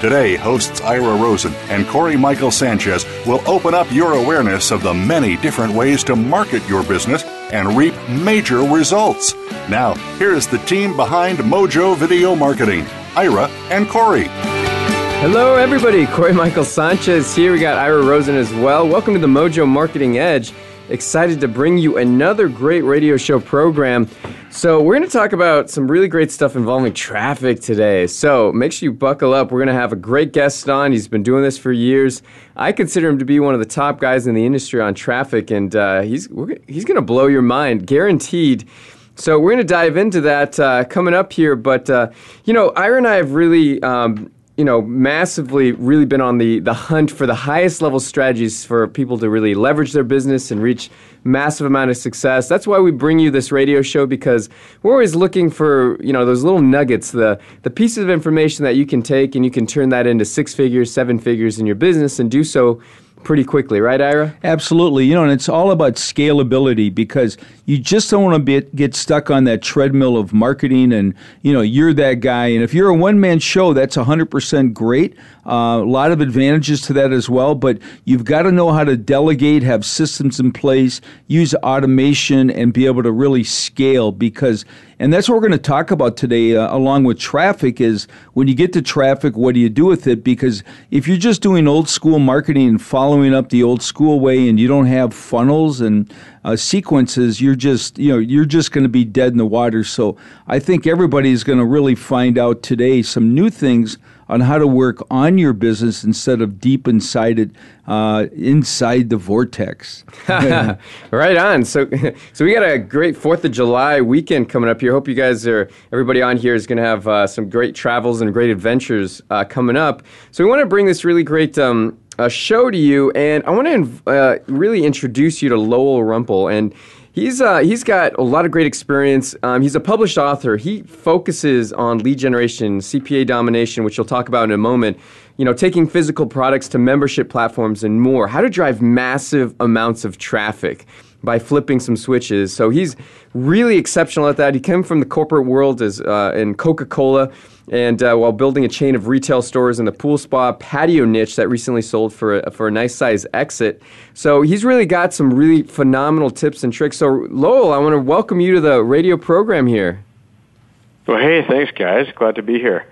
Today, hosts Ira Rosen and Corey Michael Sanchez will open up your awareness of the many different ways to market your business and reap major results. Now, here's the team behind Mojo Video Marketing Ira and Corey. Hello, everybody. Corey Michael Sanchez here. We got Ira Rosen as well. Welcome to the Mojo Marketing Edge. Excited to bring you another great radio show program. So, we're going to talk about some really great stuff involving traffic today. So, make sure you buckle up. We're going to have a great guest on. He's been doing this for years. I consider him to be one of the top guys in the industry on traffic, and uh, he's, he's going to blow your mind, guaranteed. So, we're going to dive into that uh, coming up here. But, uh, you know, Ira and I have really. Um, you know, massively really been on the, the hunt for the highest level strategies for people to really leverage their business and reach massive amount of success. That's why we bring you this radio show because we're always looking for, you know, those little nuggets, the the pieces of information that you can take and you can turn that into six figures, seven figures in your business and do so pretty quickly, right, Ira? Absolutely. You know, and it's all about scalability because you just don't want to be, get stuck on that treadmill of marketing and, you know, you're that guy. And if you're a one man show, that's 100% great. Uh, a lot of advantages to that as well, but you've got to know how to delegate, have systems in place, use automation, and be able to really scale because and that's what we're going to talk about today, uh, along with traffic. Is when you get to traffic, what do you do with it? Because if you're just doing old school marketing and following up the old school way, and you don't have funnels and uh, sequences, you're just you know you're just going to be dead in the water. So I think everybody is going to really find out today some new things on how to work on your business instead of deep inside it, uh, inside the vortex. right on. So, so we got a great Fourth of July weekend coming up here. Hope you guys are. Everybody on here is going to have uh, some great travels and great adventures uh, coming up. So we want to bring this really great. Um, show to you, and I want to uh, really introduce you to Lowell Rempel. And He's uh, he's got a lot of great experience. Um, he's a published author. He focuses on lead generation, CPA domination, which we'll talk about in a moment. You know, taking physical products to membership platforms and more. How to drive massive amounts of traffic by flipping some switches. So he's really exceptional at that. He came from the corporate world as uh, in Coca Cola and uh, while building a chain of retail stores in the pool spa patio niche that recently sold for a, for a nice size exit. So he's really got some really phenomenal tips and tricks. So Lowell, I want to welcome you to the radio program here. Well, hey, thanks, guys. Glad to be here.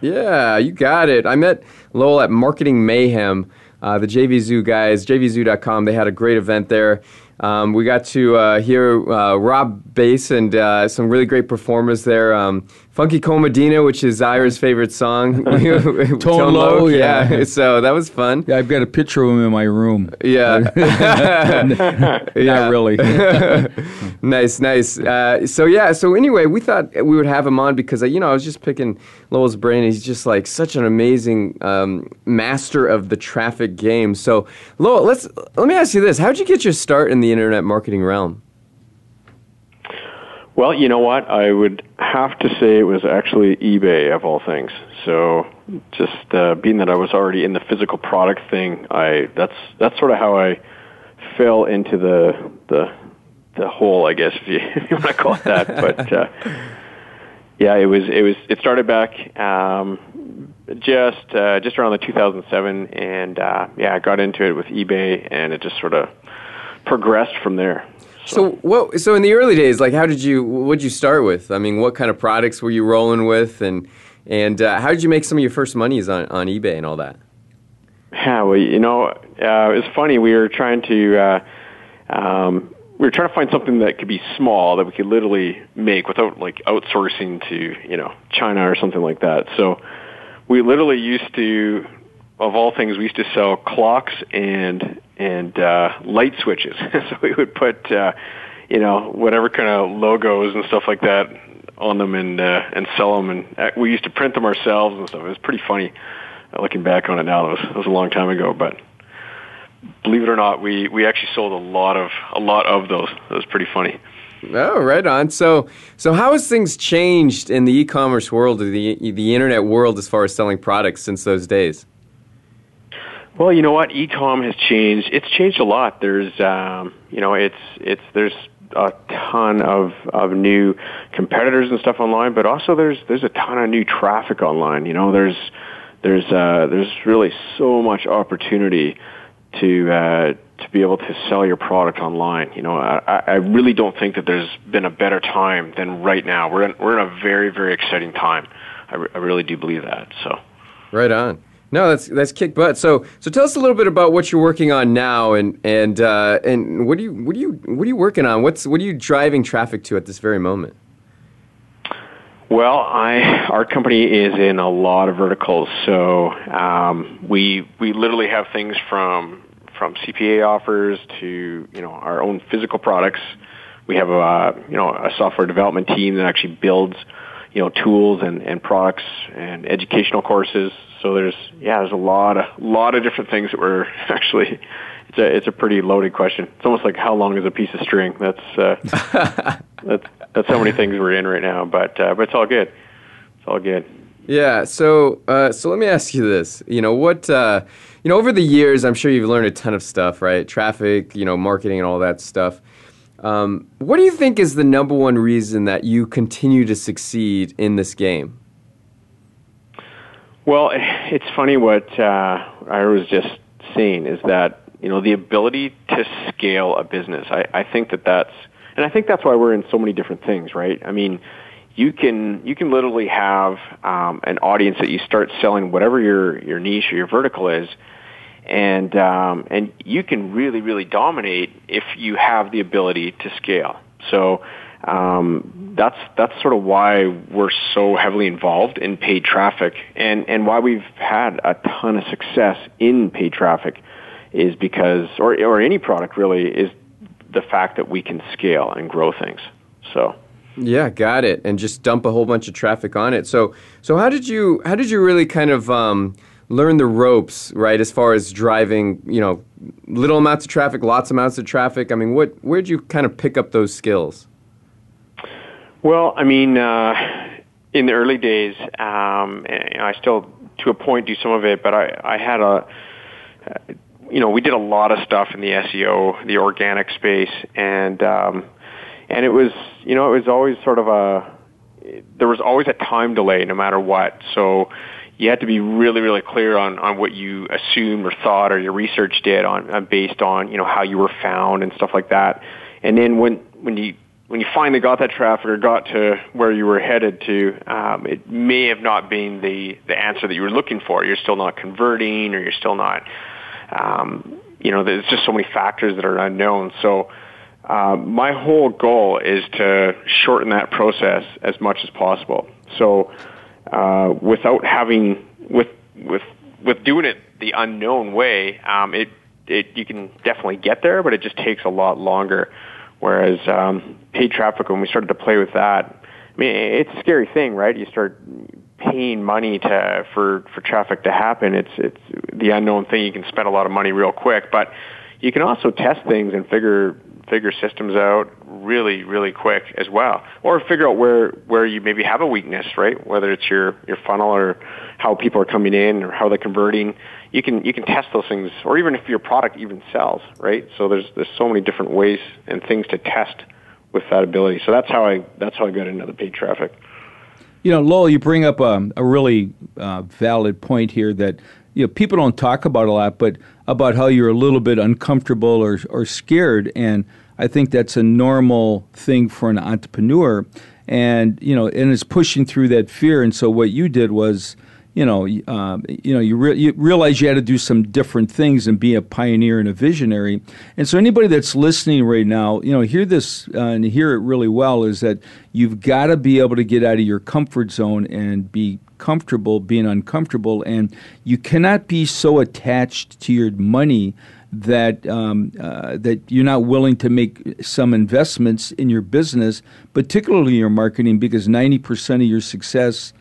Yeah, you got it. I met Lowell at Marketing Mayhem. Uh, the JVZoo guys, JVZoo.com, they had a great event there. Um, we got to uh, hear uh, Rob Base and uh, some really great performers there. Um, Funky Cold Medina, which is Ira's favorite song. Tone, Tone Loc, yeah. yeah. So that was fun. Yeah, I've got a picture of him in my room. Yeah. Not yeah. really. nice, nice. Uh, so yeah, so anyway, we thought we would have him on because, uh, you know, I was just picking Lowell's brain. He's just like such an amazing um, master of the traffic game. So Lowell, let's, let me ask you this. How'd you get your start in the internet marketing realm? Well, you know what? I would have to say it was actually eBay of all things. So just uh, being that I was already in the physical product thing, I that's that's sort of how I fell into the the the hole, I guess, if you, if you want to call it that. But uh, yeah, it was it was it started back um, just uh, just around the 2007, and uh, yeah, I got into it with eBay, and it just sort of progressed from there. So what? So in the early days, like, how did you? What did you start with? I mean, what kind of products were you rolling with, and and uh, how did you make some of your first monies on on eBay and all that? Yeah, well, you know, uh, it's funny. We were trying to uh, um, we were trying to find something that could be small that we could literally make without like outsourcing to you know China or something like that. So we literally used to, of all things, we used to sell clocks and and uh, light switches. so we would put uh, you know whatever kind of logos and stuff like that on them and uh, and sell them. And uh, we used to print them ourselves and stuff. It was pretty funny uh, looking back on it now. It was, it was a long time ago, but believe it or not, we, we actually sold a lot of a lot of those. It was pretty funny. Oh, right on. So, so how has things changed in the e-commerce world, or the the internet world, as far as selling products since those days? Well, you know what, e-com has changed. It's changed a lot. There's, um, you know, it's it's there's a ton of of new competitors and stuff online, but also there's there's a ton of new traffic online. You know, there's there's uh, there's really so much opportunity to uh, to be able to sell your product online. You know, I, I really don't think that there's been a better time than right now. We're in, we're in a very very exciting time. I, re- I really do believe that. So, right on. No, that's that's kick butt. So so tell us a little bit about what you're working on now, and and uh, and what do you what do you what are you working on? What's what are you driving traffic to at this very moment? Well, I our company is in a lot of verticals, so um, we we literally have things from from CPA offers to you know our own physical products. We have a you know a software development team that actually builds you know tools and, and products and educational courses. So there's yeah there's a lot of lot of different things that we're actually it's a it's a pretty loaded question. It's almost like how long is a piece of string? That's uh, that's that's how many things we're in right now. But uh, but it's all good. It's all good. Yeah. So uh, so let me ask you this. You know what? Uh, you know over the years, I'm sure you've learned a ton of stuff, right? Traffic, you know, marketing, and all that stuff. Um, what do you think is the number one reason that you continue to succeed in this game? Well, it's funny what uh, I was just saying is that you know the ability to scale a business. I, I think that that's and I think that's why we're in so many different things, right? I mean, you can you can literally have um, an audience that you start selling whatever your your niche or your vertical is, and um, and you can really really dominate if you have the ability to scale. So um, that's that's sort of why we're so heavily involved in paid traffic, and and why we've had a ton of success in paid traffic is because or or any product really is the fact that we can scale and grow things. So. Yeah, got it. And just dump a whole bunch of traffic on it. So, so how did you how did you really kind of um, learn the ropes, right? As far as driving, you know, little amounts of traffic, lots of amounts of traffic. I mean, what where'd you kind of pick up those skills? Well, I mean, uh, in the early days, um, I still, to a point, do some of it, but I, I had a, uh, you know, we did a lot of stuff in the SEO, the organic space, and um, and it was, you know, it was always sort of a, there was always a time delay, no matter what. So you had to be really, really clear on on what you assumed or thought or your research did on, on based on you know how you were found and stuff like that. And then when when you when you finally got that traffic or got to where you were headed to, um, it may have not been the the answer that you were looking for. You're still not converting, or you're still not um, you know, there's just so many factors that are unknown. So uh, my whole goal is to shorten that process as much as possible. So uh, without having with with with doing it the unknown way, um, it it you can definitely get there, but it just takes a lot longer. Whereas um, paid traffic, when we started to play with that, I mean, it's a scary thing, right? You start paying money to for for traffic to happen. It's it's the unknown thing. You can spend a lot of money real quick, but you can also test things and figure figure systems out really really quick as well, or figure out where where you maybe have a weakness, right? Whether it's your your funnel or how people are coming in or how they're converting. You can you can test those things, or even if your product even sells, right? So there's there's so many different ways and things to test with that ability. So that's how I that's how I got into the paid traffic. You know, Lowell, you bring up a, a really uh, valid point here that you know people don't talk about a lot, but about how you're a little bit uncomfortable or or scared, and I think that's a normal thing for an entrepreneur, and you know, and it's pushing through that fear. And so what you did was, you know, uh, you know, you, re- you realize you had to do some different things and be a pioneer and a visionary. And so, anybody that's listening right now, you know, hear this uh, and hear it really well is that you've got to be able to get out of your comfort zone and be comfortable being uncomfortable, and you cannot be so attached to your money that um, uh, that you're not willing to make some investments in your business, particularly your marketing, because ninety percent of your success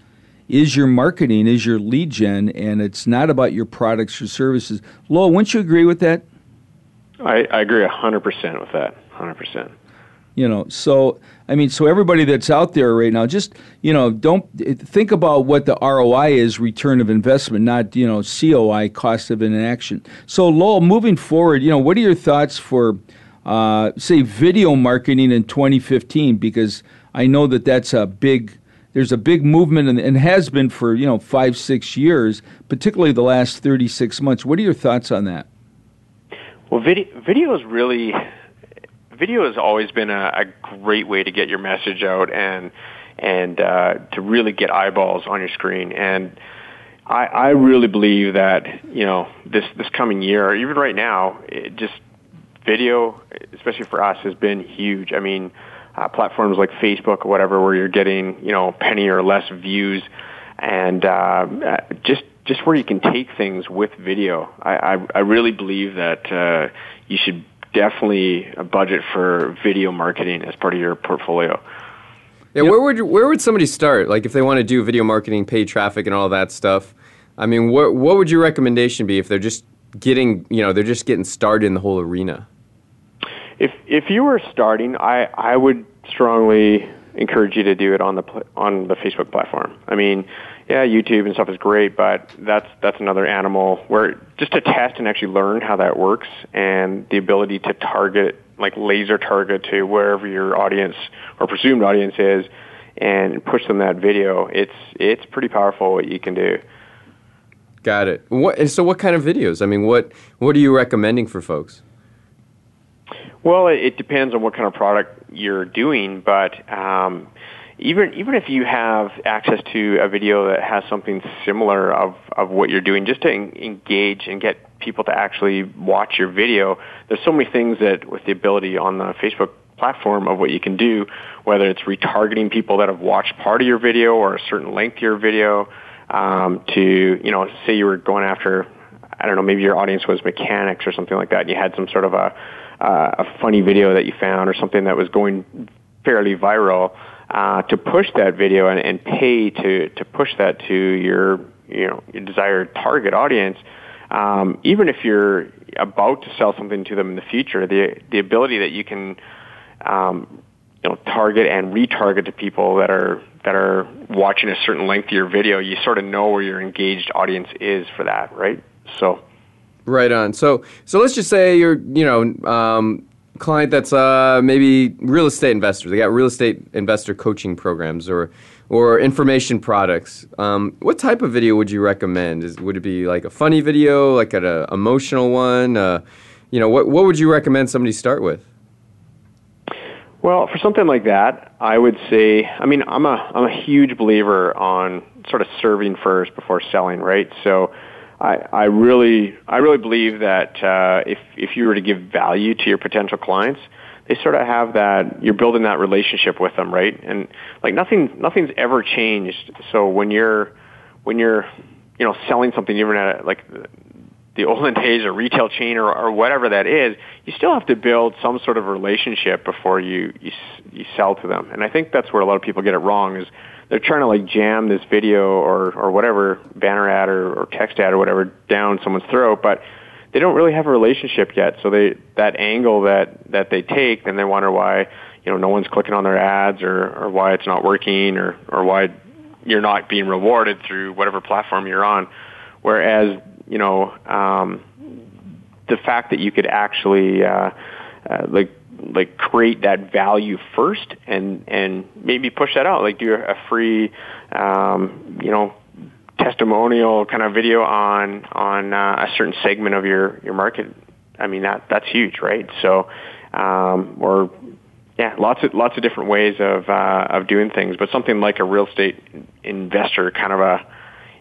is your marketing, is your lead gen, and it's not about your products or services. Lowell, wouldn't you agree with that? I, I agree 100% with that. 100%. You know, so I mean, so everybody that's out there right now, just you know, don't think about what the ROI is, return of investment, not you know, COI, cost of inaction. So, Lowell, moving forward, you know, what are your thoughts for, uh, say, video marketing in 2015? Because I know that that's a big there's a big movement and, and, has been for you know five six years, particularly the last 36 months. What are your thoughts on that? Well, video video is really video has always been a, a great way to get your message out and and uh, to really get eyeballs on your screen and. I, I really believe that you know this this coming year, even right now, it just video, especially for us, has been huge. I mean, uh, platforms like Facebook or whatever, where you're getting you know penny or less views, and uh, just just where you can take things with video. I I, I really believe that uh, you should definitely a budget for video marketing as part of your portfolio. Yeah, where would where would somebody start? Like if they want to do video marketing, paid traffic, and all that stuff. I mean, what what would your recommendation be if they're just getting you know they're just getting started in the whole arena? If if you were starting, I I would strongly encourage you to do it on the on the Facebook platform. I mean, yeah, YouTube and stuff is great, but that's that's another animal where just to test and actually learn how that works and the ability to target like laser target to wherever your audience or presumed audience is and push them that video. It's it's pretty powerful what you can do. Got it. What so what kind of videos? I mean, what what are you recommending for folks? Well, it, it depends on what kind of product you're doing, but um, even even if you have access to a video that has something similar of of what you're doing, just to en- engage and get people to actually watch your video, there's so many things that with the ability on the Facebook platform of what you can do, whether it's retargeting people that have watched part of your video or a certain length of your video, um, to you know, say you were going after, I don't know, maybe your audience was mechanics or something like that, and you had some sort of a uh, a funny video that you found or something that was going fairly viral, uh, to push that video and, and pay to, to push that to your, you know, your desired target audience, um, even if you're about to sell something to them in the future, the, the ability that you can, um, you know, target and retarget to people that are that are watching a certain length of your video, you sort of know where your engaged audience is for that, right? So Right on. So so let's just say you're you know um, client that's uh, maybe real estate investor. They got real estate investor coaching programs or or information products. Um, what type of video would you recommend? Is, would it be like a funny video, like an a emotional one? Uh, you know, what what would you recommend somebody start with? Well, for something like that, I would say, I mean, I'm a I'm a huge believer on sort of serving first before selling, right? So I, I really, I really believe that uh, if if you were to give value to your potential clients, they sort of have that. You're building that relationship with them, right? And like nothing, nothing's ever changed. So when you're when you're you know selling something even at like the olden days or retail chain or, or whatever that is, you still have to build some sort of relationship before you, you you sell to them. And I think that's where a lot of people get it wrong is they're trying to like jam this video or or whatever banner ad or, or text ad or whatever down someone's throat, but they don't really have a relationship yet. So they that angle that that they take, then they wonder why you know no one's clicking on their ads or or why it's not working or or why you're not being rewarded through whatever platform you're on. Whereas you know um, the fact that you could actually uh, uh, like like create that value first and and maybe push that out. Like do a free um, you know testimonial kind of video on on uh, a certain segment of your your market. I mean that that's huge right? So um, or yeah lots of lots of different ways of uh, of doing things but something like a real estate investor kind of a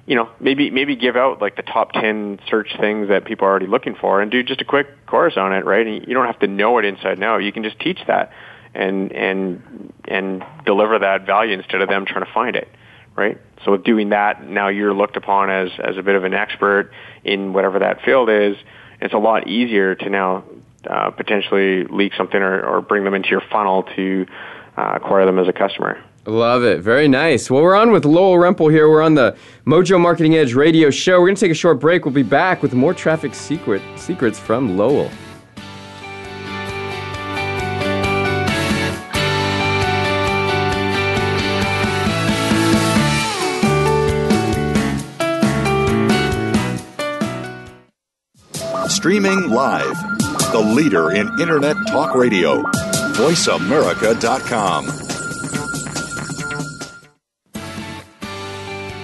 you know, maybe maybe give out like the top ten search things that people are already looking for, and do just a quick course on it, right? And you don't have to know it inside out. You can just teach that, and and and deliver that value instead of them trying to find it, right? So with doing that, now you're looked upon as as a bit of an expert in whatever that field is. It's a lot easier to now uh, potentially leak something or, or bring them into your funnel to uh, acquire them as a customer. Love it. Very nice. Well, we're on with Lowell Rempel here. We're on the Mojo Marketing Edge radio show. We're going to take a short break. We'll be back with more traffic secret secrets from Lowell. Streaming live, the leader in Internet talk radio, voiceamerica.com.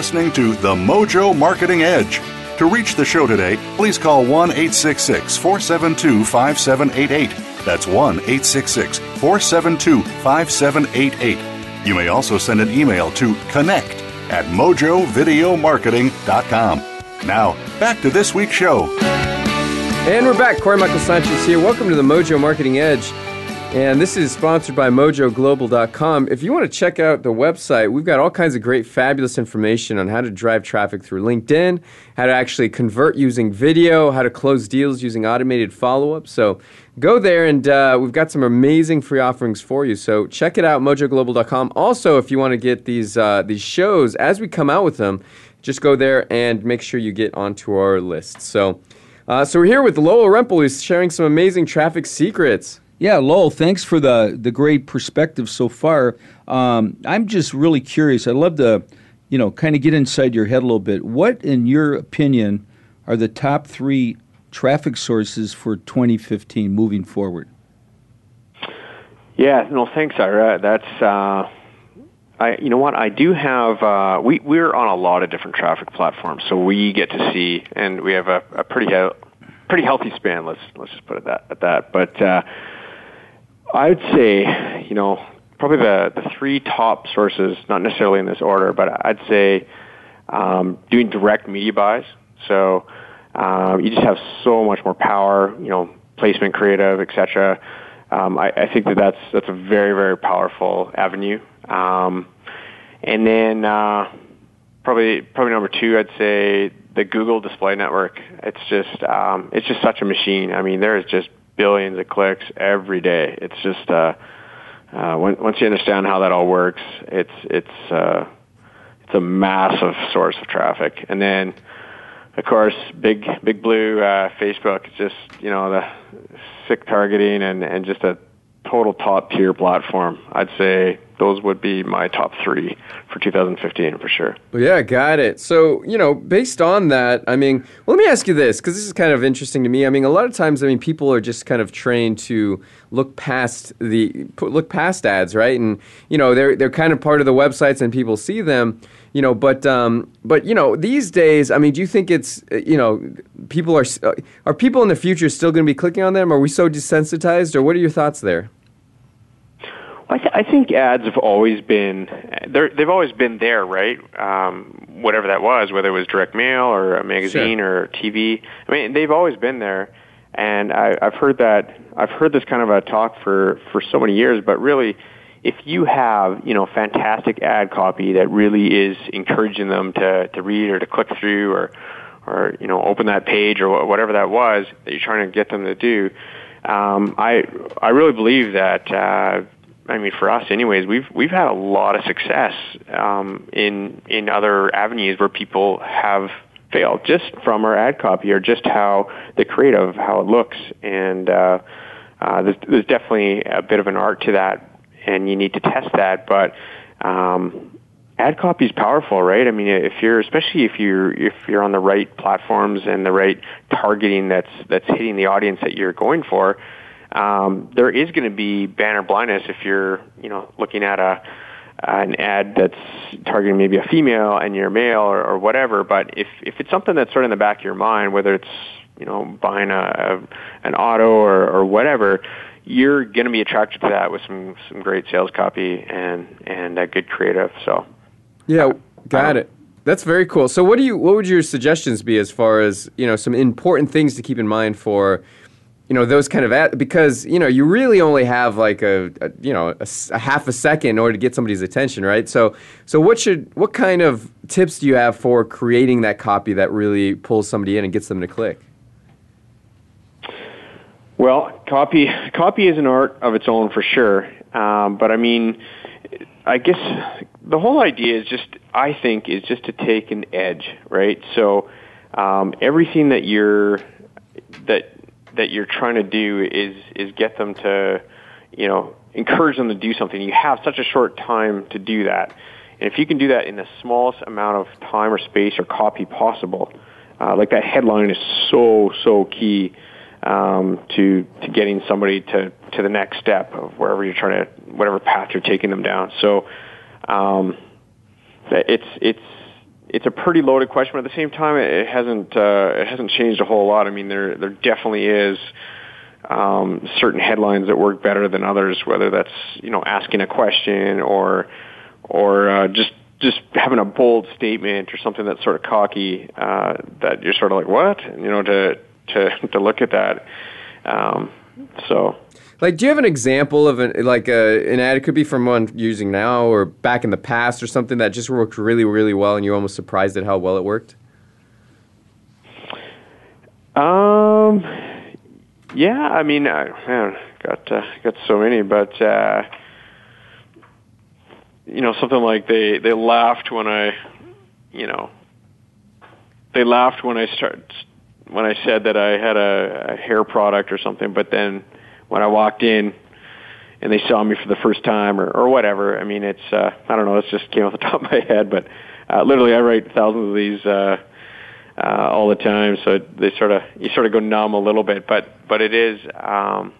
listening to The Mojo Marketing Edge. To reach the show today, please call 1 866 472 5788. That's 1 866 472 5788. You may also send an email to connect at mojovideomarketing.com. Now, back to this week's show. And we're back. Corey Michael Sanchez here. Welcome to the Mojo Marketing Edge. And this is sponsored by mojoglobal.com. If you want to check out the website, we've got all kinds of great, fabulous information on how to drive traffic through LinkedIn, how to actually convert using video, how to close deals using automated follow up. So go there, and uh, we've got some amazing free offerings for you. So check it out, mojoglobal.com. Also, if you want to get these, uh, these shows as we come out with them, just go there and make sure you get onto our list. So, uh, so we're here with Lowell Rempel, who's sharing some amazing traffic secrets. Yeah, Lowell, thanks for the, the great perspective so far. Um, I'm just really curious. I'd love to, you know, kind of get inside your head a little bit. What, in your opinion, are the top three traffic sources for 2015 moving forward? Yeah, no, thanks, Ira. That's, uh, I, you know what? I do have. Uh, we we're on a lot of different traffic platforms, so we get to see, and we have a, a pretty he- pretty healthy span. Let's let's just put it that at that. But uh, I would say, you know, probably the, the three top sources, not necessarily in this order, but I'd say um, doing direct media buys. So um, you just have so much more power, you know, placement, creative, etc. Um, I, I think that that's that's a very very powerful avenue. Um, and then uh, probably probably number two, I'd say the Google Display Network. It's just um, it's just such a machine. I mean, there is just billions of clicks every day. It's just uh, uh, when, once you understand how that all works, it's it's uh, it's a massive source of traffic. And then, of course, big big blue uh, Facebook just you know the sick targeting and and just a total top tier platform. I'd say those would be my top three for 2015 for sure. Yeah, got it. So, you know, based on that, I mean, well, let me ask you this because this is kind of interesting to me. I mean, a lot of times, I mean, people are just kind of trained to look past the look past ads, right? And you know, they're they're kind of part of the websites and people see them. You know, but um, but you know, these days, I mean, do you think it's you know, people are are people in the future still going to be clicking on them? Are we so desensitized, or what are your thoughts there? I, th- I think ads have always been they've always been there, right? Um, whatever that was, whether it was direct mail or a magazine sure. or TV. I mean, they've always been there, and I, I've heard that I've heard this kind of a talk for for so many years. But really, if you have you know fantastic ad copy that really is encouraging them to to read or to click through or or you know open that page or whatever that was that you're trying to get them to do. Um, I I really believe that uh, I mean, for us, anyways, we've we've had a lot of success um, in in other avenues where people have failed just from our ad copy or just how the creative, how it looks, and uh, uh, there's, there's definitely a bit of an art to that, and you need to test that. But um, ad copy is powerful, right? I mean, if you're especially if you're if you're on the right platforms and the right targeting that's that's hitting the audience that you're going for um, there is going to be banner blindness if you're, you know, looking at a an ad that's targeting maybe a female and you're male or, or whatever. But if if it's something that's sort of in the back of your mind, whether it's you know buying a, a an auto or, or whatever, you're going to be attracted to that with some some great sales copy and and a good creative. So yeah, got it. That's very cool. So what do you what would your suggestions be as far as you know some important things to keep in mind for you know those kind of ad- because you know you really only have like a, a you know a, a, half a second in order to get somebody's attention right? So so what should what kind of tips do you have for creating that copy that really pulls somebody in and gets them to click? Well copy copy is an art of its own for sure. Um, but i mean i guess the whole idea is just i think is just to take an edge right? So um, everything that you're that that you're trying to do is is get them to, you know, encourage them to do something. You have such a short time to do that, and if you can do that in the smallest amount of time or space or copy possible, uh, like that headline is so so key um, to to getting somebody to to the next step of wherever you're trying to whatever path you're taking them down. So um, it's it's it's a pretty loaded question, but at the same time, it hasn't uh, it hasn't changed a whole lot. I mean, there there definitely is um, certain headlines that work better than others, whether that's you know asking a question or or uh, just just having a bold statement or something that's sort of cocky uh, that you're sort of like what you know to to to look at that. Um, so like, do you have an example of an like a, an ad? It could be from one using now or back in the past or something that just worked really, really well, and you're almost surprised at how well it worked. Um, yeah, I mean, I man, got uh, got so many, but uh, you know, something like they they laughed when I, you know, they laughed when I start when I said that I had a, a hair product or something, but then when I walked in and they saw me for the first time or, or whatever. I mean, it's, uh, I don't know, it just came off the top of my head, but, uh, literally I write thousands of these, uh, uh, all the time. So they sort of, you sort of go numb a little bit, but, but it is, um,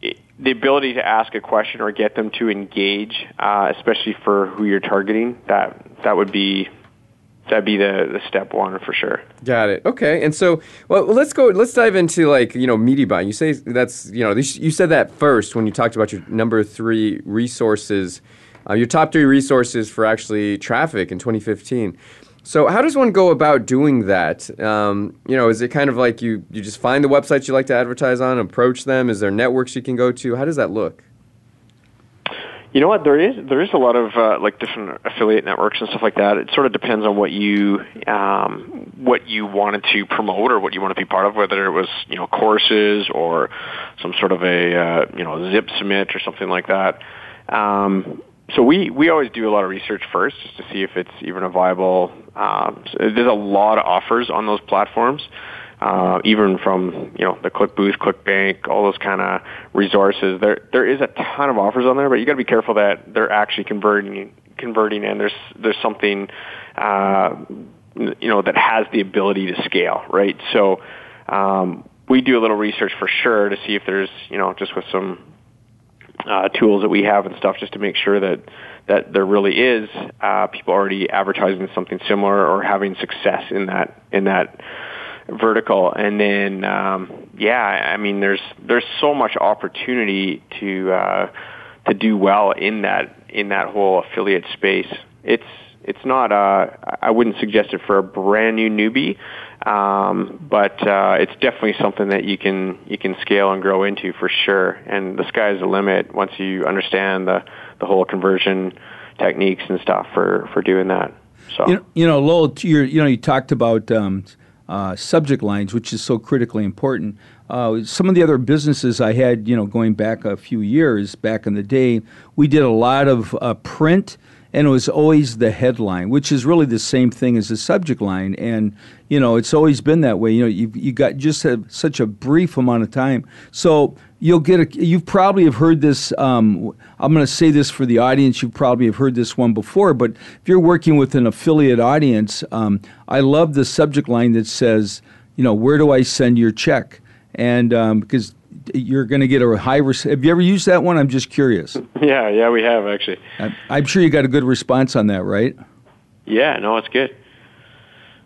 it, the ability to ask a question or get them to engage, uh, especially for who you're targeting, that, that would be, that'd be the, the step one for sure. Got it. Okay. And so, well, let's go. Let's dive into like you know media buying. You say that's you know you said that first when you talked about your number three resources, uh, your top three resources for actually traffic in 2015. So how does one go about doing that? Um, you know, is it kind of like you you just find the websites you like to advertise on, approach them? Is there networks you can go to? How does that look? You know what? There is there is a lot of uh, like different affiliate networks and stuff like that. It sort of depends on what you um, what you wanted to promote or what you want to be part of, whether it was you know courses or some sort of a uh, you know zip submit or something like that. Um, so we we always do a lot of research first just to see if it's even a viable. Um, so there's a lot of offers on those platforms uh, even from you know the ClickBoost, ClickBank, all those kind of resources. There there is a ton of offers on there, but you got to be careful that they're actually converting converting, and there's there's something uh, you know that has the ability to scale, right? So um, we do a little research for sure to see if there's you know just with some uh, tools that we have and stuff just to make sure that that there really is uh, people already advertising something similar or having success in that in that vertical. And then, um, yeah, I mean, there's there's so much opportunity to uh, to do well in that in that whole affiliate space. It's it's not. Uh, I wouldn't suggest it for a brand new newbie, um, but uh, it's definitely something that you can you can scale and grow into for sure. And the sky's the limit once you understand the the whole conversion techniques and stuff for for doing that. So you know, you know Lowell, you know, you talked about um, uh, subject lines, which is so critically important. Uh, some of the other businesses I had, you know, going back a few years back in the day, we did a lot of uh, print and it was always the headline, which is really the same thing as the subject line. And you know, it's always been that way. You know, you you got just have such a brief amount of time, so you'll get a. You probably have heard this. Um, I'm going to say this for the audience. You probably have heard this one before, but if you're working with an affiliate audience, um, I love the subject line that says, you know, where do I send your check? And um, because you're going to get a high. Res- have you ever used that one? I'm just curious. Yeah, yeah, we have actually. I'm, I'm sure you got a good response on that, right? Yeah, no, it's good.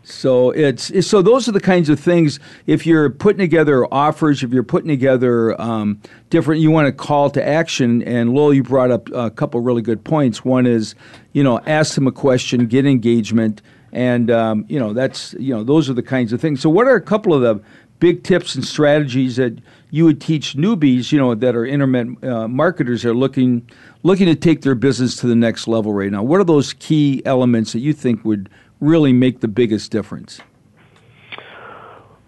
So it's, so those are the kinds of things. If you're putting together offers, if you're putting together um, different, you want to call to action. And Lowell, you brought up a couple really good points. One is, you know, ask them a question, get engagement, and um, you know that's you know those are the kinds of things. So what are a couple of the big tips and strategies that you would teach newbies, you know, that are internet uh, marketers are looking looking to take their business to the next level right now? What are those key elements that you think would really make the biggest difference?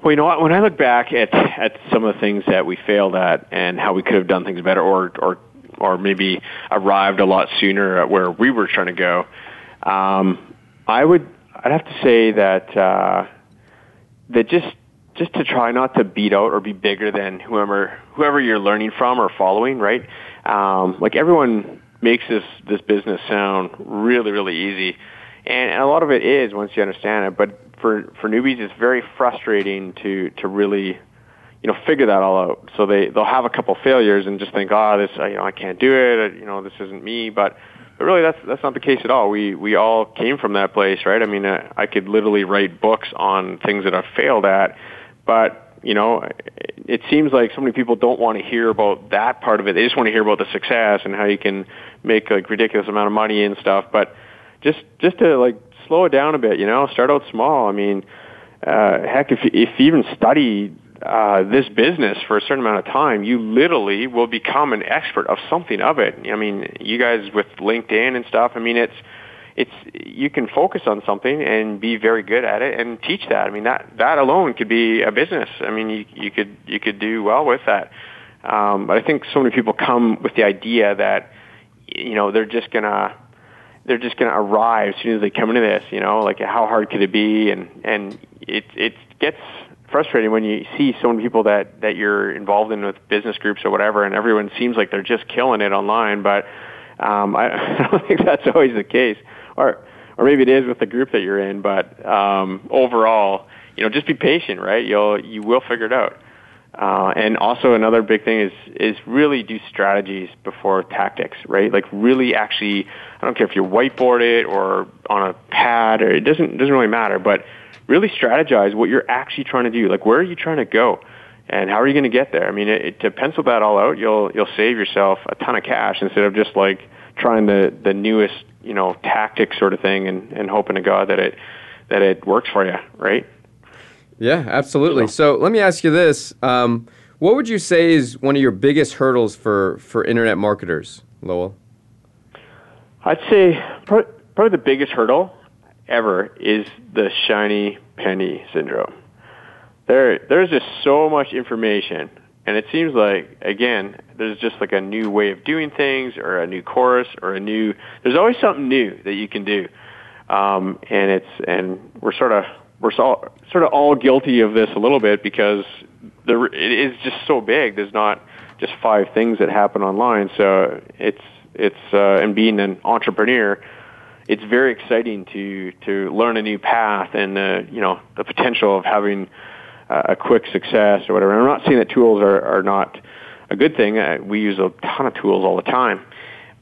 Well, you know what? When I look back at at some of the things that we failed at and how we could have done things better, or or or maybe arrived a lot sooner at where we were trying to go, um, I would I'd have to say that uh, that just just to try not to beat out or be bigger than whoever whoever you're learning from or following, right? Um, like everyone makes this this business sound really really easy, and, and a lot of it is once you understand it. But for for newbies, it's very frustrating to to really you know figure that all out. So they they'll have a couple failures and just think, oh, this you know I can't do it, you know this isn't me, but but really that's that's not the case at all. We we all came from that place, right? I mean, uh, I could literally write books on things that I've failed at, but you know, it seems like so many people don't want to hear about that part of it. They just want to hear about the success and how you can make like ridiculous amount of money and stuff. But just just to like slow it down a bit, you know, start out small. I mean, uh, heck, if if you even study uh, this business for a certain amount of time, you literally will become an expert of something of it. I mean, you guys with LinkedIn and stuff. I mean, it's it's you can focus on something and be very good at it and teach that. I mean that that alone could be a business. I mean you you could you could do well with that. Um, but I think so many people come with the idea that you know they're just gonna they're just gonna arrive as soon as they come into this. You know, like how hard could it be? And and it it gets frustrating when you see so many people that that you're involved in with business groups or whatever, and everyone seems like they're just killing it online, but um, I, I don't think that's always the case or or maybe it is with the group that you're in. But um, overall, you know, just be patient, right? You'll you will figure it out. Uh, and also another big thing is is really do strategies before tactics, right? Like really actually, I don't care if you whiteboard it or on a pad, or it doesn't doesn't really matter, but really strategize what you're actually trying to do. Like where are you trying to go, and how are you going to get there? I mean, it, it, to pencil that all out, you'll you'll save yourself a ton of cash instead of just like trying the the newest you know tactic sort of thing and and hoping to God that it that it works for you, right? Yeah, absolutely. So, so let me ask you this: um, What would you say is one of your biggest hurdles for for internet marketers, Lowell? I'd say probably the biggest hurdle ever is the shiny penny syndrome. There, there's just so much information, and it seems like again, there's just like a new way of doing things, or a new course, or a new. There's always something new that you can do, um, and it's and we're sort of we're so, sort of all guilty of this a little bit because it is just so big. There's not just five things that happen online, so it's it's uh, and being an entrepreneur it's very exciting to to learn a new path and uh, you know the potential of having uh, a quick success or whatever. And I'm not saying that tools are, are not a good thing. Uh, we use a ton of tools all the time,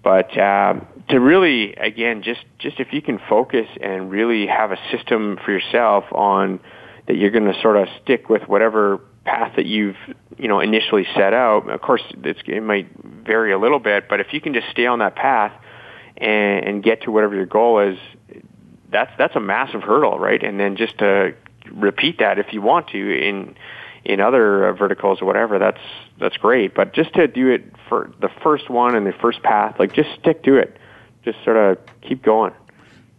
but uh, to really again just just if you can focus and really have a system for yourself on that you're going to sort of stick with whatever path that you've you know initially set out. Of course, it might vary a little bit, but if you can just stay on that path and, and get to whatever your goal is, that's that's a massive hurdle, right? And then just to repeat that if you want to in in other uh, verticals or whatever, that's that's great. But just to do it for the first one and the first path, like just stick to it. Just sort of keep going.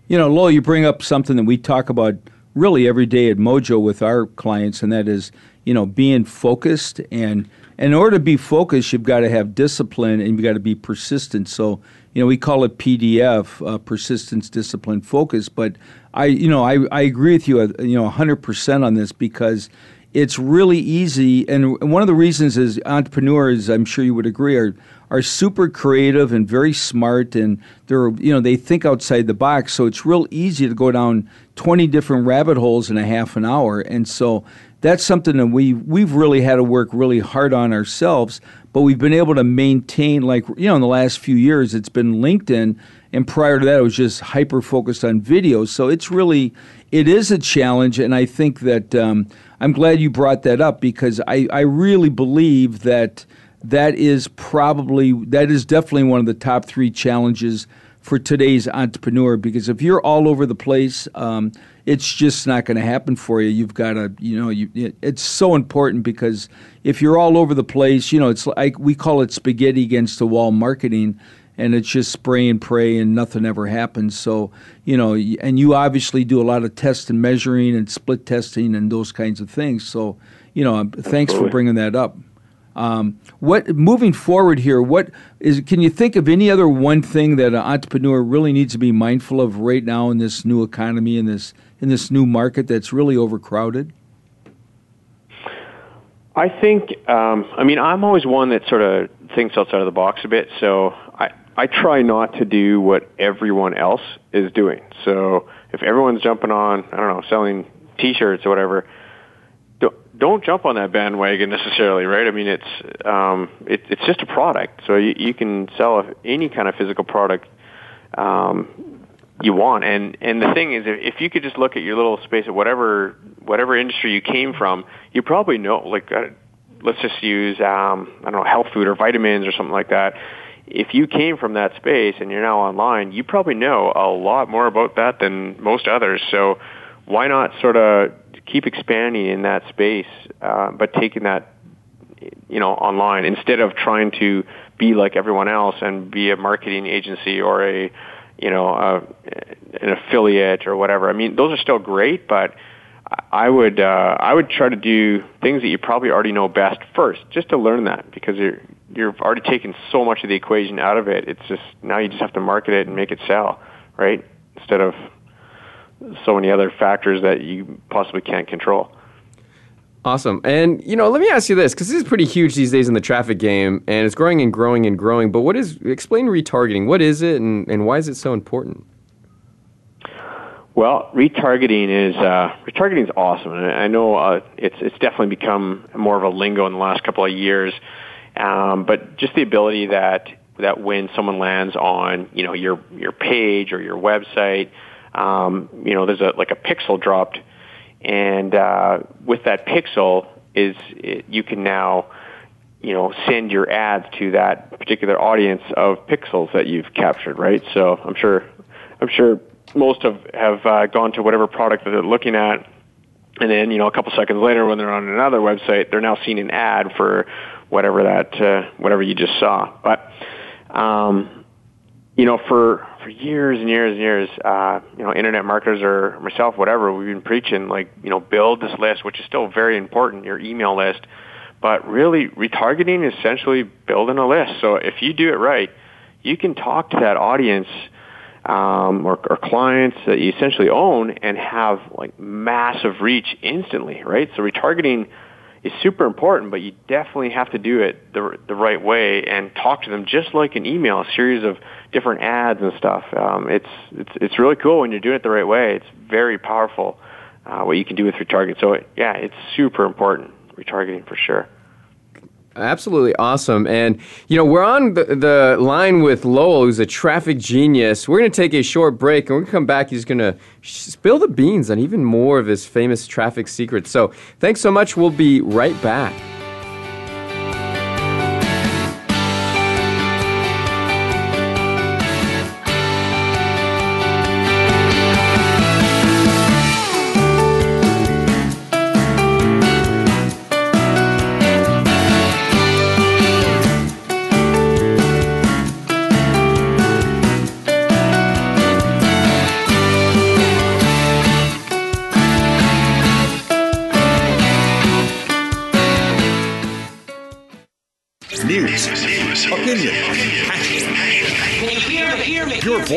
You know, Lowell, you bring up something that we talk about really every day at Mojo with our clients, and that is, you know, being focused. And in order to be focused, you've got to have discipline and you've got to be persistent. So you know, we call it PDF, uh, persistence, discipline, focus. But I, you know, I, I agree with you, uh, you know, 100% on this because it's really easy. And one of the reasons is entrepreneurs, I'm sure you would agree, are are super creative and very smart, and they're you know they think outside the box. So it's real easy to go down 20 different rabbit holes in a half an hour. And so that's something that we we've really had to work really hard on ourselves but we've been able to maintain like you know in the last few years it's been linkedin and prior to that it was just hyper focused on videos so it's really it is a challenge and i think that um, i'm glad you brought that up because I, I really believe that that is probably that is definitely one of the top three challenges for today's entrepreneur because if you're all over the place um, it's just not going to happen for you. You've got to, you know, you, it's so important because if you're all over the place, you know, it's like we call it spaghetti against the wall marketing, and it's just spray and pray and nothing ever happens. So, you know, and you obviously do a lot of test and measuring and split testing and those kinds of things. So, you know, Absolutely. thanks for bringing that up. Um, what moving forward here? What is? Can you think of any other one thing that an entrepreneur really needs to be mindful of right now in this new economy in this in this new market that's really overcrowded? I think. Um, I mean, I'm always one that sort of thinks outside of the box a bit. So I I try not to do what everyone else is doing. So if everyone's jumping on, I don't know, selling T-shirts or whatever don't jump on that bandwagon necessarily, right? I mean, it's um, it, it's just a product, so you, you can sell any kind of physical product um, you want. And and the thing is, if you could just look at your little space at whatever whatever industry you came from, you probably know. Like, uh, let's just use um, I don't know health food or vitamins or something like that. If you came from that space and you're now online, you probably know a lot more about that than most others. So why not sort of keep expanding in that space, uh, but taking that you know online instead of trying to be like everyone else and be a marketing agency or a you know a, an affiliate or whatever. I mean, those are still great, but I would uh, I would try to do things that you probably already know best first, just to learn that because you're you've already taken so much of the equation out of it. It's just now you just have to market it and make it sell, right? Instead of so many other factors that you possibly can't control. Awesome. And, you know, let me ask you this, because this is pretty huge these days in the traffic game, and it's growing and growing and growing. But what is, explain retargeting. What is it, and, and why is it so important? Well, retargeting is uh, retargeting is awesome, and I know uh, it's it's definitely become more of a lingo in the last couple of years. Um, but just the ability that that when someone lands on you know your your page or your website, um, you know, there's a like a pixel dropped, and uh, with that pixel is it, you can now you know send your ads to that particular audience of pixels that you've captured, right? So I'm sure I'm sure most have have uh, gone to whatever product that they're looking at, and then you know a couple seconds later when they're on another website, they're now seeing an ad for whatever that uh, whatever you just saw. But um, you know, for for years and years and years, uh, you know, internet marketers or myself, whatever, we've been preaching like, you know, build this list, which is still very important, your email list. But really, retargeting is essentially building a list. So if you do it right, you can talk to that audience um, or, or clients that you essentially own and have like massive reach instantly, right? So retargeting is super important, but you definitely have to do it the the right way and talk to them just like an email, a series of different ads and stuff. Um, it's it's it's really cool when you're doing it the right way. It's very powerful uh, what you can do with retargeting. So it, yeah, it's super important retargeting for sure. Absolutely awesome. And, you know, we're on the, the line with Lowell, who's a traffic genius. We're going to take a short break and we're going to come back. He's going to spill the beans on even more of his famous traffic secrets. So thanks so much. We'll be right back.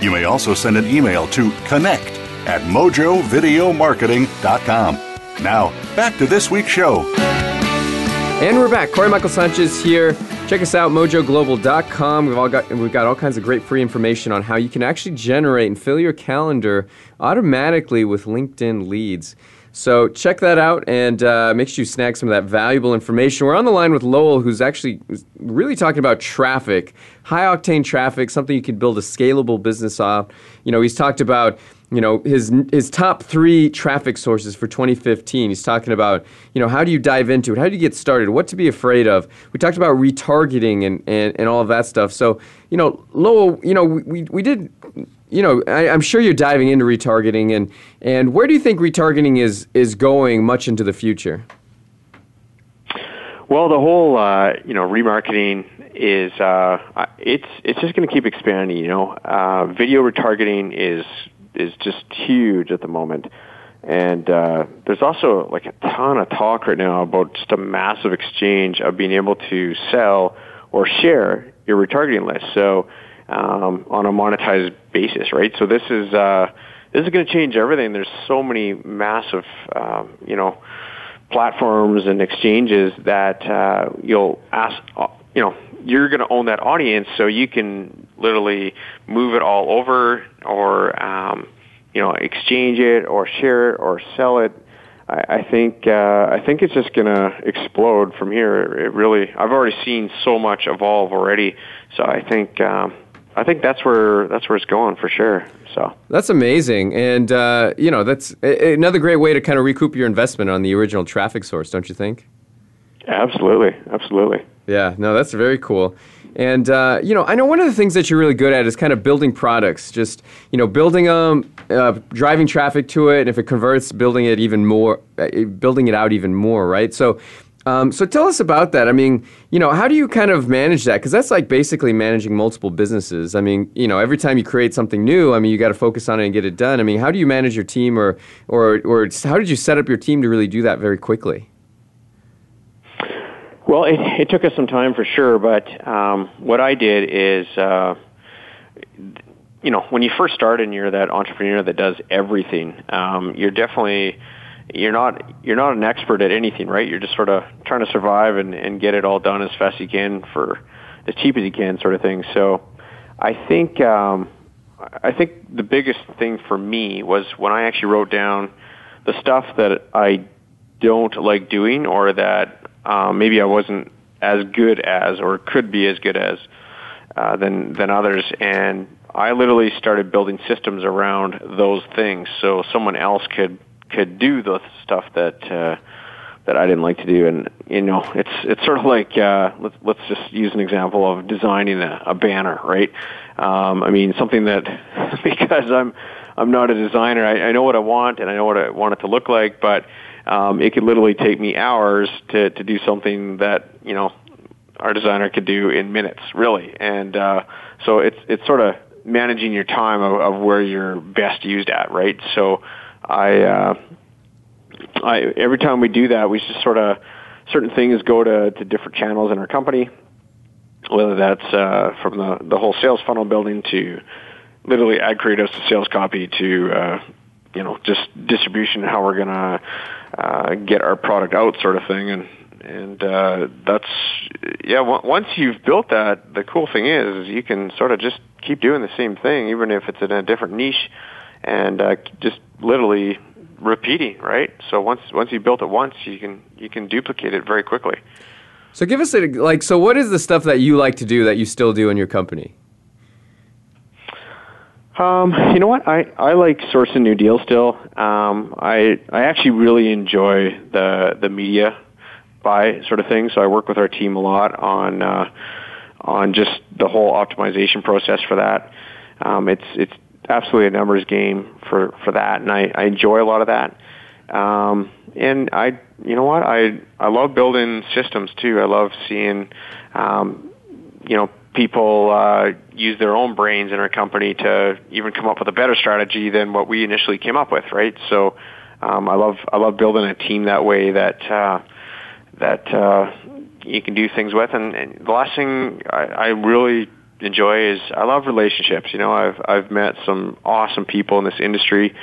you may also send an email to connect at mojovideomarketing.com. Now, back to this week's show. And we're back. Corey Michael Sanchez here. Check us out, mojoglobal.com. We've all got we've got all kinds of great free information on how you can actually generate and fill your calendar automatically with LinkedIn leads. So check that out and uh, make sure you snag some of that valuable information. We're on the line with Lowell, who's actually really talking about traffic, high octane traffic, something you could build a scalable business off. You know, he's talked about you know his his top three traffic sources for 2015. He's talking about you know how do you dive into it, how do you get started, what to be afraid of. We talked about retargeting and, and, and all of that stuff. So you know, Lowell, you know we, we did you know, I, am sure you're diving into retargeting, and and where do you think retargeting is is going much into the future? Well, the whole uh, you know remarketing is uh, it's it's just going to keep expanding. You know, uh, video retargeting is is just huge at the moment, and uh, there's also like a ton of talk right now about just a massive exchange of being able to sell or share your retargeting list. So um, on a monetized basis, right? So this is uh, this is going to change everything. There's so many massive, um, you know, platforms and exchanges that uh, you'll ask, uh, you know, you're going to own that audience, so you can literally move it all over, or um, you know, exchange it, or share it, or sell it. I, think uh, I think it's just going to explode from here. It really, I've already seen so much evolve already, so I think. Um, I think that's where that's where it's going for sure. So that's amazing, and uh, you know that's a- another great way to kind of recoup your investment on the original traffic source, don't you think? Absolutely, absolutely. Yeah, no, that's very cool. And uh, you know, I know one of the things that you're really good at is kind of building products. Just you know, building them, uh, driving traffic to it, and if it converts, building it even more, uh, building it out even more, right? So um, so tell us about that. I mean, you know, how do you kind of manage that? Because that's like basically managing multiple businesses. I mean, you know, every time you create something new, I mean, you got to focus on it and get it done. I mean, how do you manage your team, or or or how did you set up your team to really do that very quickly? Well, it, it took us some time for sure, but um, what I did is, uh, you know, when you first start and you're that entrepreneur that does everything, um, you're definitely you're not you're not an expert at anything, right? You're just sort of trying to survive and, and get it all done as fast as you can for as cheap as you can, sort of thing. So, I think um, I think the biggest thing for me was when I actually wrote down the stuff that I don't like doing, or that um, maybe I wasn't as good as, or could be as good as uh, than than others, and I literally started building systems around those things, so someone else could could do the stuff that uh, that I didn't like to do. And you know, it's it's sort of like uh, let's let's just use an example of designing a, a banner, right? Um, I mean, something that because I'm I'm not a designer, I, I know what I want and I know what I want it to look like, but um, it could literally take me hours to to do something that you know our designer could do in minutes, really. And uh, so it's it's sort of managing your time of, of where you're best used at, right? So I, uh, I every time we do that, we just sort of certain things go to, to different channels in our company, whether that's uh, from the the whole sales funnel building to literally ad creatives to sales copy to uh, you know just distribution, how we're gonna uh, get our product out, sort of thing, and and uh, that's yeah. W- once you've built that, the cool thing is, is you can sort of just keep doing the same thing, even if it's in a different niche and uh, just literally repeating, right? So once once you built it once, you can you can duplicate it very quickly. So give us a like. So what is the stuff that you like to do that you still do in your company? Um, you know what? I, I like sourcing new deals still. Um, I I actually really enjoy the the media buy sort of thing. So I work with our team a lot on uh, on just the whole optimization process for that. Um, it's it's absolutely a numbers game for for that, and I, I enjoy a lot of that. Um, and I, you know what, I I love building systems too. I love seeing, um, you know, people uh, use their own brains in our company to even come up with a better strategy than what we initially came up with, right? So, um, I love I love building a team that way that uh, that uh, you can do things with. And, and the last thing I, I really enjoy is I love relationships. You know, I've I've met some awesome people in this industry,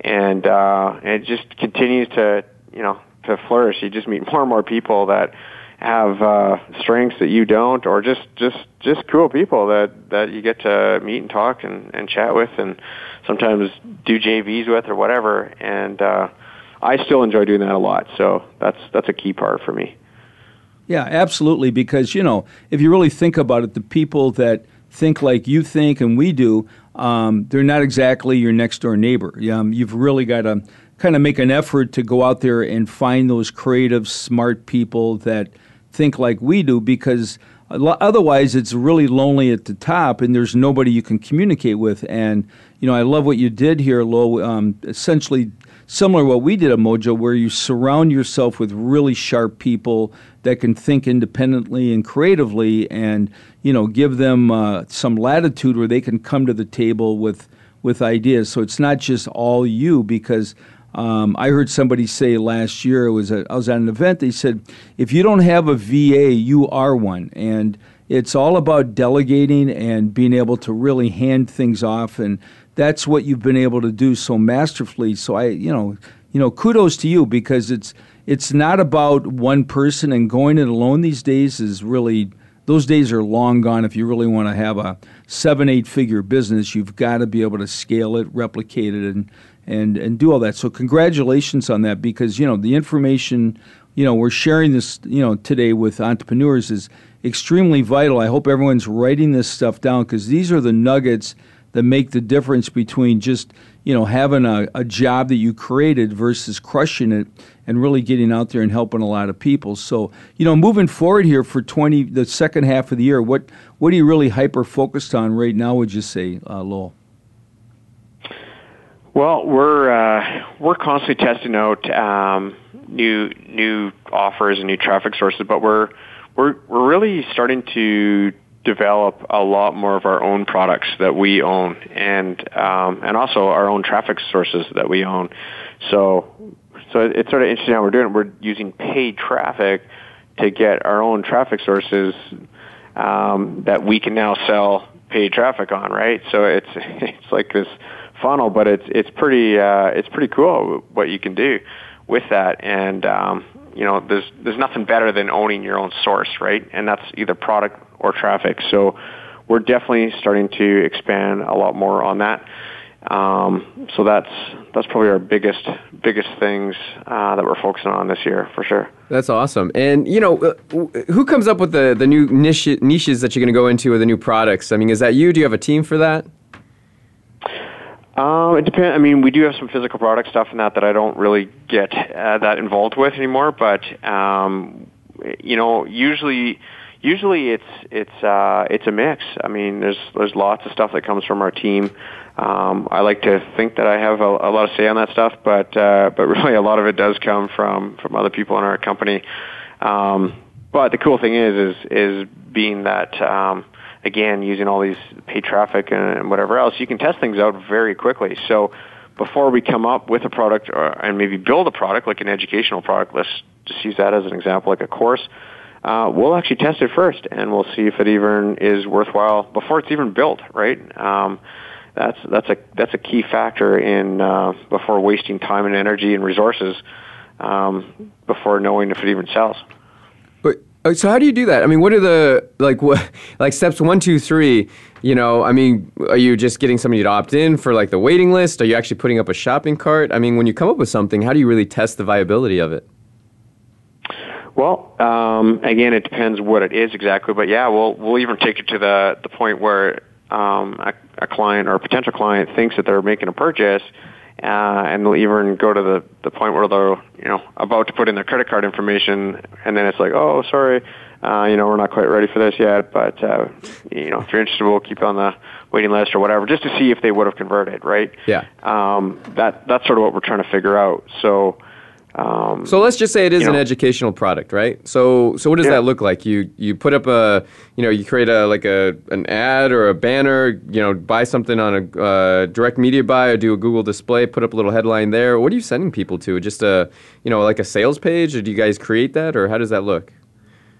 and uh, it just continues to you know to flourish. You just meet more and more people that have uh, strengths that you don't, or just just just cool people that that you get to meet and talk and and chat with, and sometimes do JVs with or whatever. And uh, I still enjoy doing that a lot. So that's that's a key part for me. Yeah, absolutely. Because, you know, if you really think about it, the people that think like you think and we do, um, they're not exactly your next door neighbor. Um, you've really got to kind of make an effort to go out there and find those creative, smart people that think like we do because otherwise it's really lonely at the top and there's nobody you can communicate with. And you know, I love what you did here, Lo. Um, essentially similar to what we did at Mojo, where you surround yourself with really sharp people that can think independently and creatively, and you know, give them uh, some latitude where they can come to the table with with ideas. So it's not just all you because. Um, I heard somebody say last year it was a, I was at an event. They said, if you don't have a VA, you are one, and it's all about delegating and being able to really hand things off and that's what you've been able to do so masterfully. So I, you know, you know, kudos to you because it's it's not about one person and going it alone these days is really those days are long gone. If you really want to have a seven eight figure business, you've got to be able to scale it, replicate it, and and and do all that. So congratulations on that because you know the information you know we're sharing this you know today with entrepreneurs is extremely vital. I hope everyone's writing this stuff down because these are the nuggets that make the difference between just you know having a, a job that you created versus crushing it and really getting out there and helping a lot of people. So you know, moving forward here for twenty the second half of the year, what what are you really hyper focused on right now? Would you say, uh, Lowell? Well, we're uh, we're constantly testing out um, new new offers and new traffic sources, but we're we're we're really starting to develop a lot more of our own products that we own and um, and also our own traffic sources that we own. So so it's sort of interesting how we're doing it. We're using paid traffic to get our own traffic sources um, that we can now sell paid traffic on, right? So it's it's like this funnel, but it's it's pretty uh, it's pretty cool what you can do with that. And um, you know, there's there's nothing better than owning your own source, right? And that's either product or traffic. So we're definitely starting to expand a lot more on that. Um, so that's that's probably our biggest biggest things uh, that we're focusing on this year for sure. That's awesome. And you know, uh, who comes up with the the new niche, niches that you're going to go into with the new products? I mean, is that you? Do you have a team for that? Um, it depends. I mean, we do have some physical product stuff in that that I don't really get uh, that involved with anymore. But um, you know, usually, usually it's it's uh, it's a mix. I mean, there's there's lots of stuff that comes from our team. Um, I like to think that I have a, a lot of say on that stuff, but uh, but really a lot of it does come from from other people in our company. Um, but the cool thing is is is being that. Um, again, using all these paid traffic and whatever else, you can test things out very quickly. So before we come up with a product or, and maybe build a product like an educational product, let's just use that as an example, like a course. Uh, we'll actually test it first, and we'll see if it even is worthwhile before it's even built. Right? Um, that's that's a that's a key factor in uh, before wasting time and energy and resources um, before knowing if it even sells. Uh, so how do you do that? I mean, what are the like what like steps one, two, three? You know, I mean, are you just getting somebody to opt in for like the waiting list? Are you actually putting up a shopping cart? I mean, when you come up with something, how do you really test the viability of it? Well, um, again, it depends what it is exactly, but yeah, we'll we'll even take it to the the point where um, a, a client or a potential client thinks that they're making a purchase uh, and they'll even go to the the point where they're you know about to put in their credit card information, and then it's like, oh, sorry, uh, you know, we're not quite ready for this yet, but uh, you know, if you're interested, we'll keep you on the waiting list or whatever, just to see if they would have converted, right? Yeah. Um, that that's sort of what we're trying to figure out. So. Um, so let's just say it is an know. educational product, right? So so what does yeah. that look like? You you put up a you know you create a like a an ad or a banner, you know, buy something on a uh, direct media buy or do a Google display, put up a little headline there. What are you sending people to? Just a you know like a sales page, or do you guys create that, or how does that look?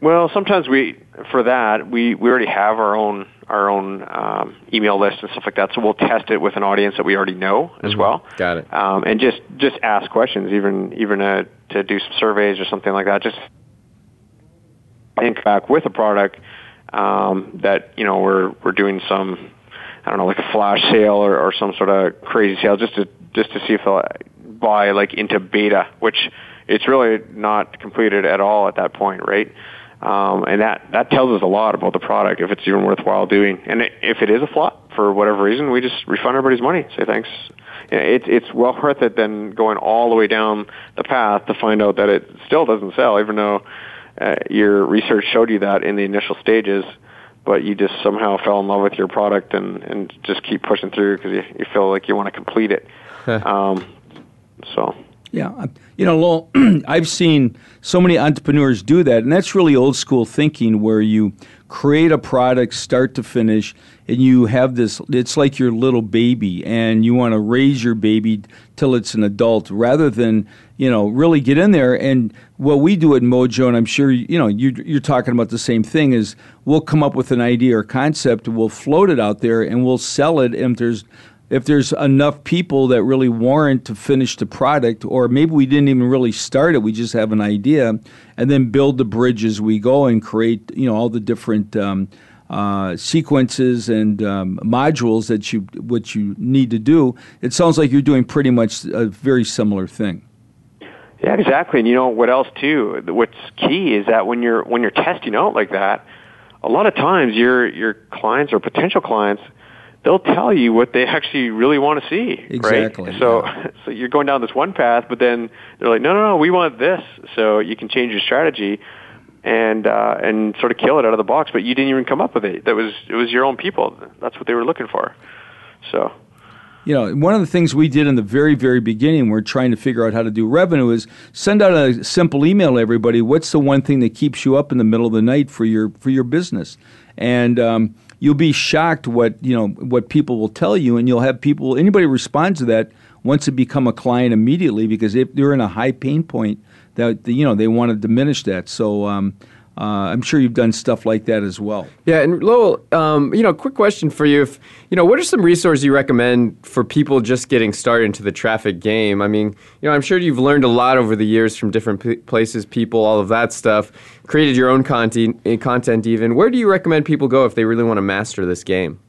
Well, sometimes we for that we we already have our own our own um, email list and stuff like that. So we'll test it with an audience that we already know as mm-hmm. well. Got it. Um, and just just ask questions, even even uh, to do some surveys or something like that. Just think back with a product um, that you know we're we're doing some I don't know like a flash sale or, or some sort of crazy sale just to just to see if they'll buy like into beta, which it's really not completed at all at that point, right? Um, and that, that tells us a lot about the product, if it's even worthwhile doing. And it, if it is a flop, for whatever reason, we just refund everybody's money, say thanks. It's, it's well worth it than going all the way down the path to find out that it still doesn't sell, even though uh, your research showed you that in the initial stages, but you just somehow fell in love with your product and and just keep pushing through because you, you feel like you want to complete it. um, so. Yeah, you know, Lowell, I've seen so many entrepreneurs do that, and that's really old school thinking where you create a product start to finish and you have this it's like your little baby and you want to raise your baby till it's an adult rather than you know really get in there. And what we do at mojo and i'm sure you know you, you're talking about the same thing is we'll come up with an idea or concept we'll float it out there and we'll sell it and there's if there's enough people that really warrant to finish the product, or maybe we didn't even really start it, we just have an idea, and then build the bridge as we go and create, you know, all the different um, uh, sequences and um, modules that you what you need to do. It sounds like you're doing pretty much a very similar thing. Yeah, exactly. And you know what else too? What's key is that when you're when you're testing out like that, a lot of times your your clients or potential clients they'll tell you what they actually really want to see. Exactly. Right? So, yeah. so you're going down this one path, but then they're like, no, no, no, we want this. So you can change your strategy and uh, and sort of kill it out of the box. But you didn't even come up with it. That was it was your own people. That's what they were looking for. So. You know, one of the things we did in the very, very beginning, we're trying to figure out how to do revenue, is send out a simple email to everybody. What's the one thing that keeps you up in the middle of the night for your for your business? And um, you'll be shocked what you know what people will tell you, and you'll have people anybody respond to that wants to become a client immediately because if they're in a high pain point, that you know they want to diminish that. So. Um, uh, I'm sure you've done stuff like that as well. Yeah, and Lowell, um, you know, quick question for you: If you know, what are some resources you recommend for people just getting started into the traffic game? I mean, you know, I'm sure you've learned a lot over the years from different p- places, people, all of that stuff. Created your own content, eh, content even. Where do you recommend people go if they really want to master this game?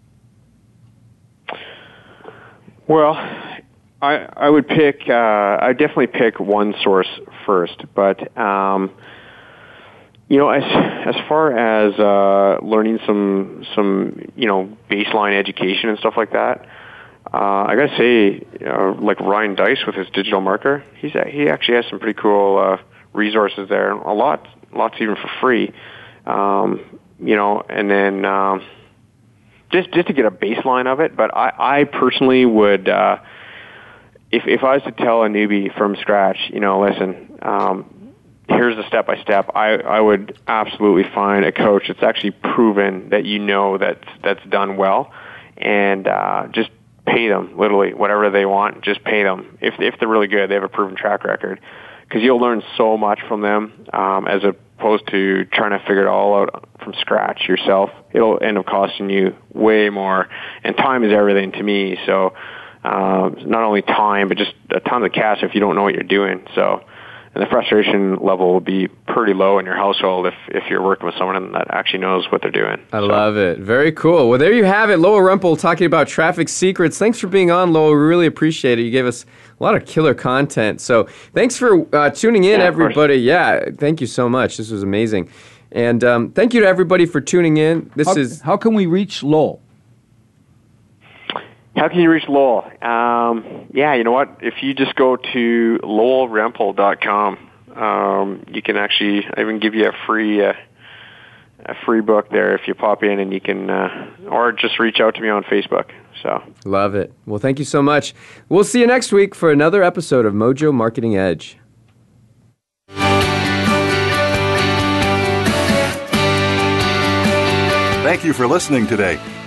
Well, I I would pick. Uh, I definitely pick one source first, but. Um, you know, as as far as uh, learning some some you know baseline education and stuff like that, uh, I gotta say, uh, like Ryan Deiss with his digital marker, he's he actually has some pretty cool uh, resources there. A lot, lots even for free. Um, you know, and then um, just just to get a baseline of it. But I, I personally would, uh, if if I was to tell a newbie from scratch, you know, listen. Um, here's the step by step. I I would absolutely find a coach that's actually proven that you know that that's done well, and uh, just pay them literally whatever they want. Just pay them if if they're really good. They have a proven track record because you'll learn so much from them um, as opposed to trying to figure it all out from scratch yourself. It'll end up costing you way more, and time is everything to me. So. Uh, not only time, but just a ton of cash if you don't know what you're doing. So, and the frustration level will be pretty low in your household if, if you're working with someone that actually knows what they're doing. I so. love it. Very cool. Well, there you have it. Lowell Rempel talking about traffic secrets. Thanks for being on, Lowell. We really appreciate it. You gave us a lot of killer content. So thanks for uh, tuning in, yeah, everybody. Yeah, thank you so much. This was amazing. And um, thank you to everybody for tuning in. This how, is how can we reach Lowell? How can you reach Lowell? Um, yeah, you know what? If you just go to lowellrempel.com, um, you can actually I even give you a free uh, a free book there if you pop in and you can uh, or just reach out to me on Facebook. So love it. Well, thank you so much. We'll see you next week for another episode of Mojo Marketing Edge. Thank you for listening today.